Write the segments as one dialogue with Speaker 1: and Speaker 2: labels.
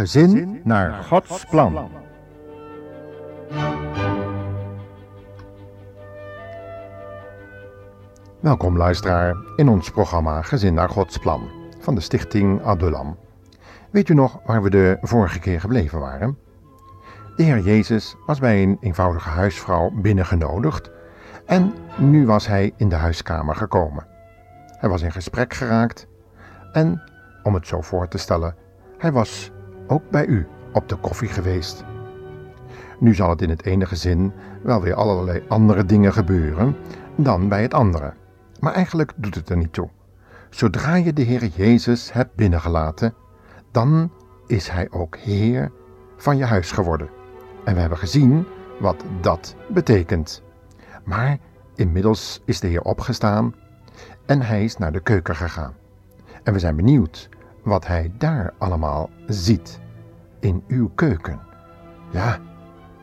Speaker 1: Gezin naar Gods plan. Welkom luisteraar in ons programma Gezin naar Gods plan van de stichting Adulam. Weet u nog waar we de vorige keer gebleven waren? De Heer Jezus was bij een eenvoudige huisvrouw binnengenodigd en nu was hij in de huiskamer gekomen. Hij was in gesprek geraakt en, om het zo voor te stellen, hij was ook bij u op de koffie geweest. Nu zal het in het ene gezin wel weer allerlei andere dingen gebeuren dan bij het andere. Maar eigenlijk doet het er niet toe. Zodra je de Heer Jezus hebt binnengelaten, dan is Hij ook Heer van je huis geworden. En we hebben gezien wat dat betekent. Maar inmiddels is de Heer opgestaan en Hij is naar de keuken gegaan. En we zijn benieuwd wat Hij daar allemaal ziet in uw keuken. Ja,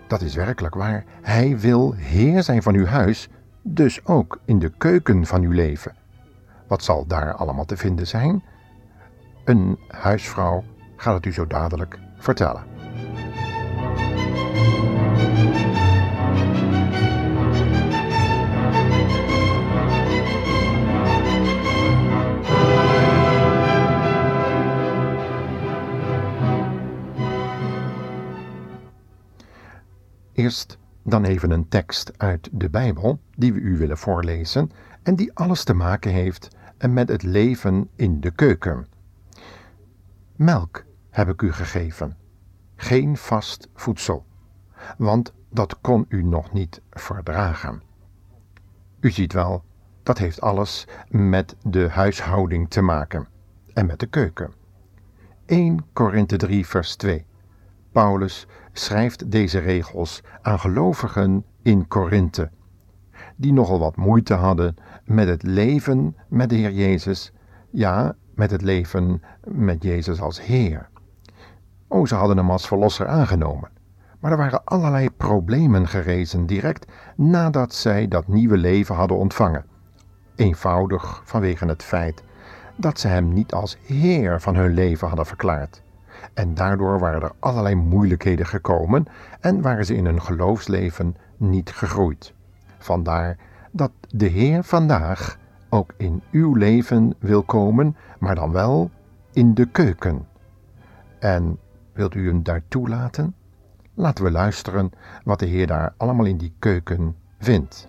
Speaker 1: dat is werkelijk waar. Hij wil Heer zijn van uw huis, dus ook in de keuken van uw leven. Wat zal daar allemaal te vinden zijn? Een huisvrouw gaat het u zo dadelijk vertellen. Eerst dan even een tekst uit de Bijbel die we u willen voorlezen en die alles te maken heeft met het leven in de keuken. Melk heb ik u gegeven, geen vast voedsel, want dat kon u nog niet verdragen. U ziet wel, dat heeft alles met de huishouding te maken en met de keuken. 1 Korinthe 3 vers 2 Paulus schrijft deze regels aan gelovigen in Korinthe, die nogal wat moeite hadden met het leven met de Heer Jezus, ja, met het leven met Jezus als Heer. O, ze hadden hem als verlosser aangenomen. Maar er waren allerlei problemen gerezen direct nadat zij dat nieuwe leven hadden ontvangen. Eenvoudig vanwege het feit dat ze hem niet als Heer van hun leven hadden verklaard. En daardoor waren er allerlei moeilijkheden gekomen en waren ze in hun geloofsleven niet gegroeid. Vandaar dat de Heer vandaag ook in uw leven wil komen, maar dan wel in de keuken. En wilt u hem daar toelaten? Laten we luisteren wat de Heer daar allemaal in die keuken vindt.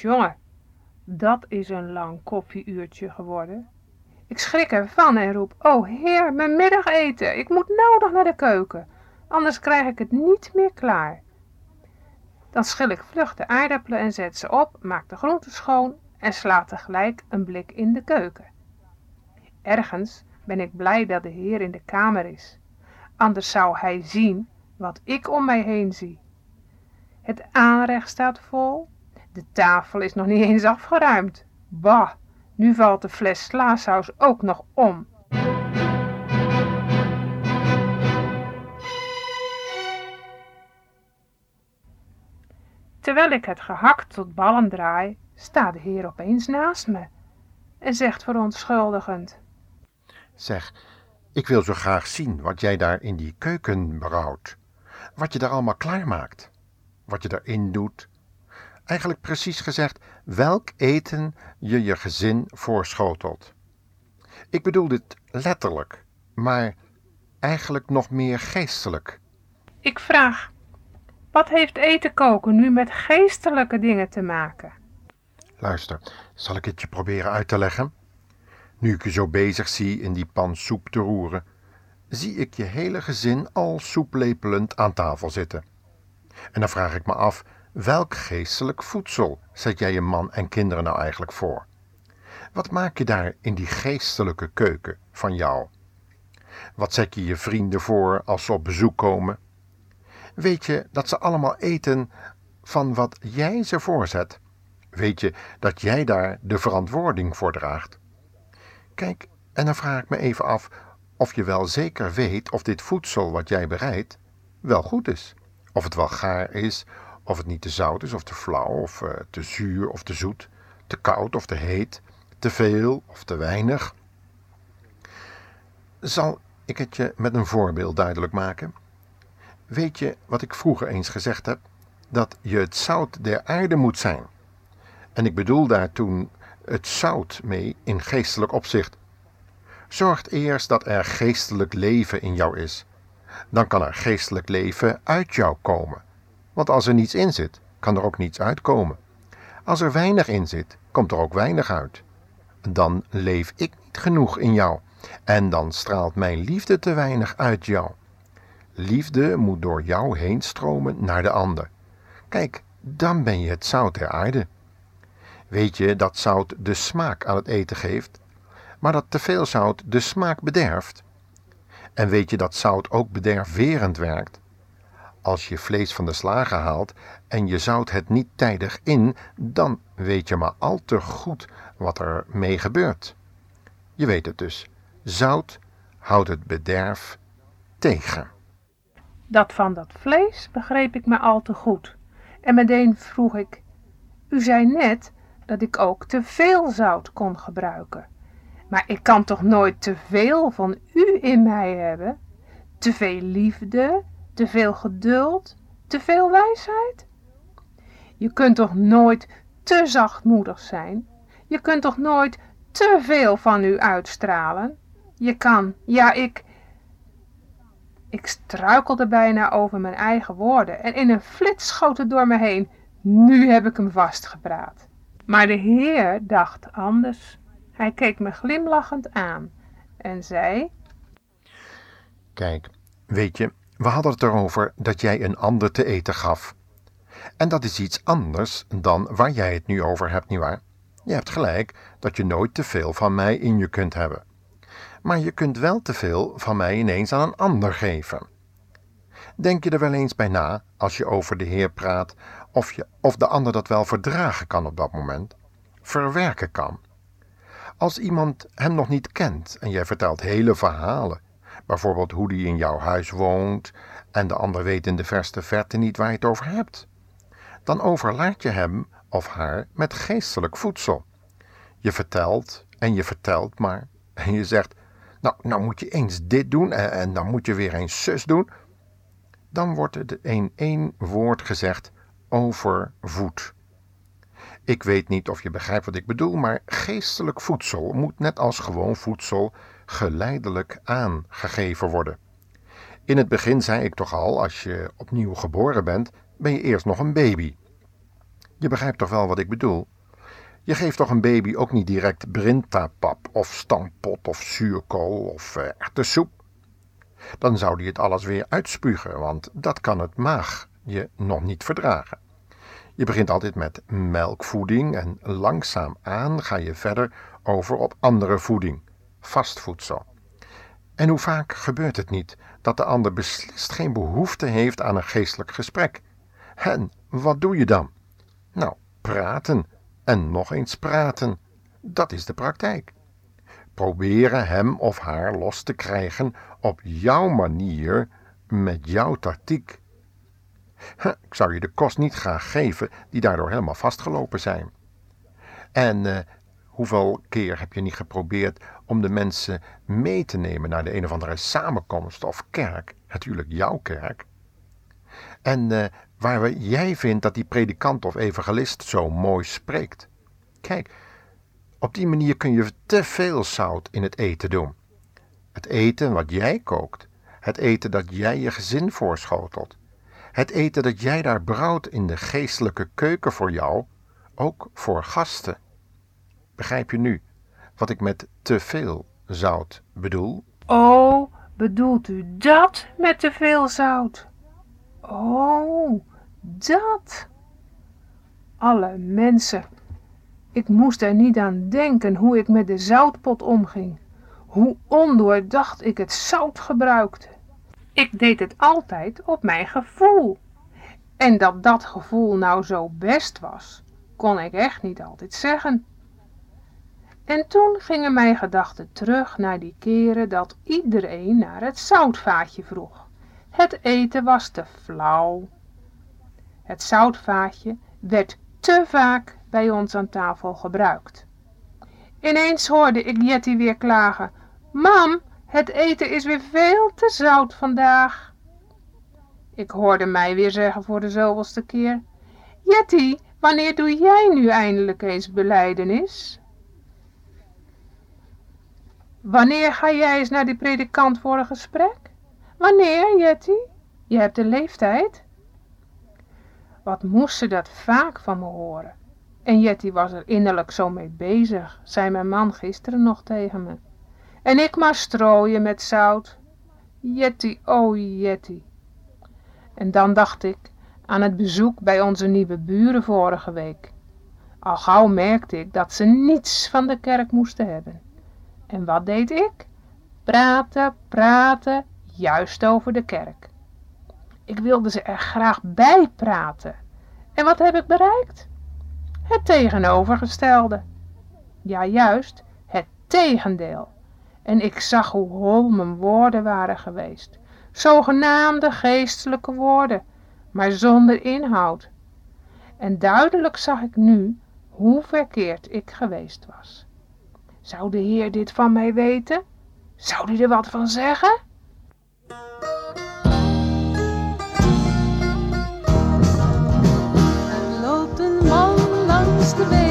Speaker 2: Jongen, dat is een lang koffieuurtje geworden. Ik schrik ervan en roep, oh heer, mijn middageten, ik moet nodig naar de keuken, anders krijg ik het niet meer klaar. Dan schil ik vlug de aardappelen en zet ze op, maak de groenten schoon en sla tegelijk een blik in de keuken. Ergens ben ik blij dat de heer in de kamer is, anders zou hij zien wat ik om mij heen zie. Het aanrecht staat vol, de tafel is nog niet eens afgeruimd. Bah, nu valt de fles slaasaus ook nog om. Terwijl ik het gehakt tot ballen draai, staat de heer opeens naast me en zegt verontschuldigend.
Speaker 1: Zeg, ik wil zo graag zien wat jij daar in die keuken brouwt. Wat je daar allemaal klaarmaakt. Wat je erin doet eigenlijk precies gezegd welk eten je je gezin voorschotelt. Ik bedoel dit letterlijk, maar eigenlijk nog meer geestelijk.
Speaker 2: Ik vraag, wat heeft eten koken nu met geestelijke dingen te maken?
Speaker 1: Luister, zal ik het je proberen uit te leggen? Nu ik je zo bezig zie in die pan soep te roeren, zie ik je hele gezin al soeplepelend aan tafel zitten. En dan vraag ik me af Welk geestelijk voedsel zet jij je man en kinderen nou eigenlijk voor? Wat maak je daar in die geestelijke keuken van jou? Wat zet je je vrienden voor als ze op bezoek komen? Weet je dat ze allemaal eten van wat jij ze voorzet? Weet je dat jij daar de verantwoording voor draagt? Kijk, en dan vraag ik me even af of je wel zeker weet of dit voedsel wat jij bereidt wel goed is. Of het wel gaar is, of het niet te zout is of te flauw, of uh, te zuur of te zoet, te koud of te heet, te veel of te weinig. Zal ik het je met een voorbeeld duidelijk maken? Weet je wat ik vroeger eens gezegd heb? Dat je het zout der aarde moet zijn. En ik bedoel daar toen het zout mee in geestelijk opzicht. Zorg eerst dat er geestelijk leven in jou is. Dan kan er geestelijk leven uit jou komen. Want als er niets in zit, kan er ook niets uitkomen. Als er weinig in zit, komt er ook weinig uit. Dan leef ik niet genoeg in jou. En dan straalt mijn liefde te weinig uit jou. Liefde moet door jou heen stromen naar de ander. Kijk, dan ben je het zout der aarde. Weet je dat zout de smaak aan het eten geeft, maar dat te veel zout de smaak bederft? En weet je dat zout ook bederverend werkt? Als je vlees van de slager haalt en je zout het niet tijdig in, dan weet je maar al te goed wat er mee gebeurt. Je weet het dus. Zout houdt het bederf tegen.
Speaker 2: Dat van dat vlees begreep ik maar al te goed. En meteen vroeg ik: U zei net dat ik ook te veel zout kon gebruiken. Maar ik kan toch nooit te veel van u in mij hebben? Te veel liefde, te veel geduld, te veel wijsheid? Je kunt toch nooit te zachtmoedig zijn? Je kunt toch nooit te veel van u uitstralen? Je kan, ja, ik. Ik struikelde bijna over mijn eigen woorden en in een flits schoot het door me heen. Nu heb ik hem vastgepraat. Maar de Heer dacht anders. Hij keek me glimlachend aan en zei:
Speaker 1: Kijk, weet je, we hadden het erover dat jij een ander te eten gaf. En dat is iets anders dan waar jij het nu over hebt, nietwaar? Je hebt gelijk dat je nooit te veel van mij in je kunt hebben. Maar je kunt wel te veel van mij ineens aan een ander geven. Denk je er wel eens bij na, als je over de Heer praat, of, je, of de ander dat wel verdragen kan op dat moment? Verwerken kan. Als iemand hem nog niet kent en jij vertelt hele verhalen, bijvoorbeeld hoe die in jouw huis woont en de ander weet in de verste verte niet waar je het over hebt, dan overlaat je hem of haar met geestelijk voedsel. Je vertelt en je vertelt maar en je zegt, nou, nou moet je eens dit doen en, dan moet je weer eens zus doen. Dan wordt er in één woord gezegd overvoed. Ik weet niet of je begrijpt wat ik bedoel, maar geestelijk voedsel moet net als gewoon voedsel geleidelijk aangegeven worden. In het begin zei ik toch al, als je opnieuw geboren bent, ben je eerst nog een baby. Je begrijpt toch wel wat ik bedoel? Je geeft toch een baby ook niet direct brintapap of stampot of zuurkool of uh, erwtensoep? Dan zou die het alles weer uitspugen, want dat kan het maag je nog niet verdragen. Je begint altijd met melkvoeding en langzaam aan ga je verder over op andere voeding, vastvoedsel. En hoe vaak gebeurt het niet dat de ander beslist geen behoefte heeft aan een geestelijk gesprek? En wat doe je dan? Nou, praten en nog eens praten. Dat is de praktijk. Proberen hem of haar los te krijgen op jouw manier, met jouw tactiek. Ik zou je de kost niet graag geven die daardoor helemaal vastgelopen zijn. En uh, hoeveel keer heb je niet geprobeerd om de mensen mee te nemen naar de een of andere samenkomst of kerk? Natuurlijk jouw kerk. En uh, waar jij vindt dat die predikant of evangelist zo mooi spreekt. Kijk, op die manier kun je te veel zout in het eten doen. Het eten wat jij kookt, het eten dat jij je gezin voorschotelt, het eten dat jij daar brouwt in de geestelijke keuken voor jou, ook voor gasten. Begrijp je nu wat ik met te veel zout bedoel?
Speaker 2: Oh, bedoelt u dat met te veel zout? Oh, dat. Alle mensen. Ik moest er niet aan denken hoe ik met de zoutpot omging. Hoe ondoordacht ik het zout gebruikte. Ik deed het altijd op mijn gevoel. En dat dat gevoel nou zo best was, kon ik echt niet altijd zeggen. En toen gingen mijn gedachten terug naar die keren dat iedereen naar het zoutvaatje vroeg. Het eten was te flauw. Het zoutvaatje werd te vaak bij ons aan tafel gebruikt. Ineens hoorde ik Jetty weer klagen. Mam, het eten is weer veel te zout vandaag. Ik hoorde mij weer zeggen voor de zoveelste keer. Jetty, wanneer doe jij nu eindelijk eens beleidenis? Wanneer ga jij eens naar die predikant voor een gesprek? Wanneer, Jetty? Je hebt de leeftijd. Wat moest ze dat vaak van me horen. En Jetty was er innerlijk zo mee bezig, zei mijn man gisteren nog tegen me. En ik maar strooien met zout. Jetty, oh Jetty. En dan dacht ik aan het bezoek bij onze nieuwe buren vorige week. Al gauw merkte ik dat ze niets van de kerk moesten hebben. En wat deed ik? Praten, praten, juist over de kerk. Ik wilde ze er graag bij praten. En wat heb ik bereikt? Het tegenovergestelde. Ja, juist, het tegendeel. En ik zag hoe hol mijn woorden waren geweest. Zogenaamde geestelijke woorden, maar zonder inhoud. En duidelijk zag ik nu hoe verkeerd ik geweest was. Zou de Heer dit van mij weten? Zou hij er wat van zeggen?
Speaker 3: Loopt een man langs de.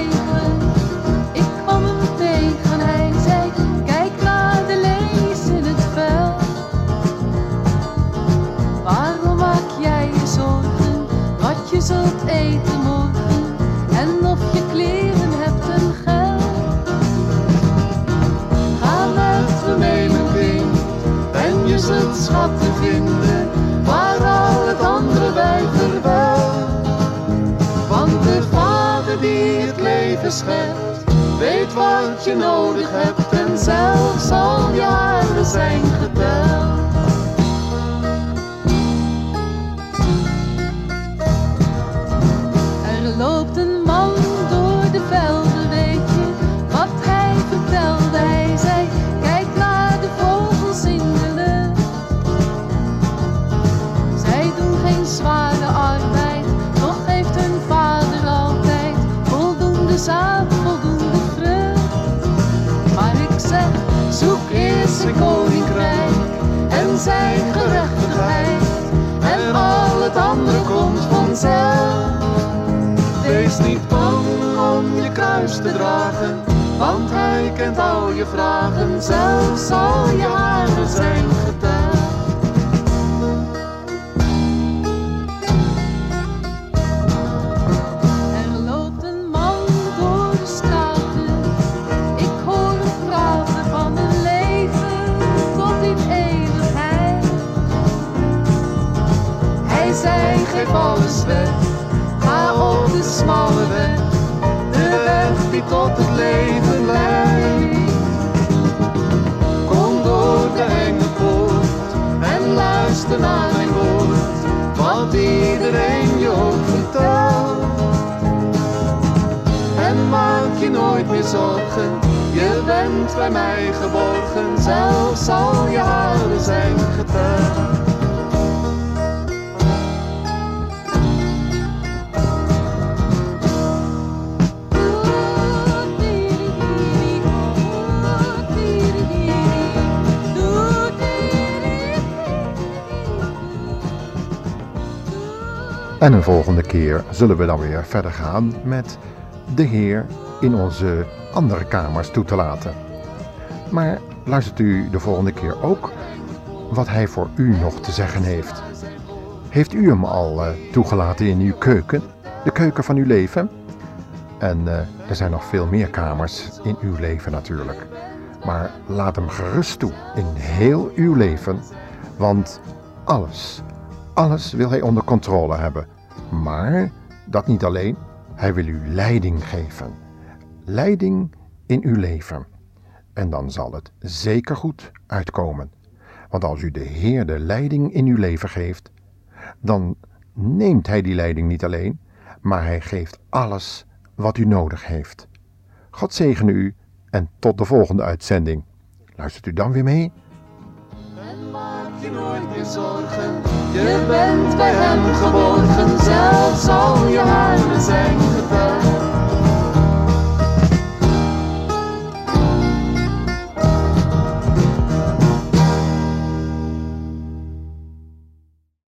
Speaker 3: Want hij kent al je vragen, zelfs al je haren zijn geteld. Er loopt een man door de straten. Ik hoor hem praten van een leven tot in eeuwigheid. Hij zei: geef alles weg, ga op de smalle weg, de weg die tot het leven leidt. Kom door de enge poort en luister naar mijn woord, wat iedereen je ook vertelt. En maak je nooit meer zorgen, je bent bij mij geborgen, zelfs al je haren zijn geteld.
Speaker 1: En een volgende keer zullen we dan weer verder gaan met de Heer in onze andere kamers toe te laten. Maar luistert u de volgende keer ook wat Hij voor u nog te zeggen heeft. Heeft u hem al eh, toegelaten in uw keuken, de keuken van uw leven? En eh, er zijn nog veel meer kamers in uw leven natuurlijk. Maar laat hem gerust toe in heel uw leven, want alles, alles wil hij onder controle hebben. Maar dat niet alleen, hij wil u leiding geven. Leiding in uw leven. En dan zal het zeker goed uitkomen. Want als u de Heer de leiding in uw leven geeft, dan neemt hij die leiding niet alleen, maar hij geeft alles wat u nodig heeft. God zegene u en tot de volgende uitzending. Luistert u dan weer mee?
Speaker 3: Zorgen, Je bent bij hem geborgen, zelfs al je haren zijn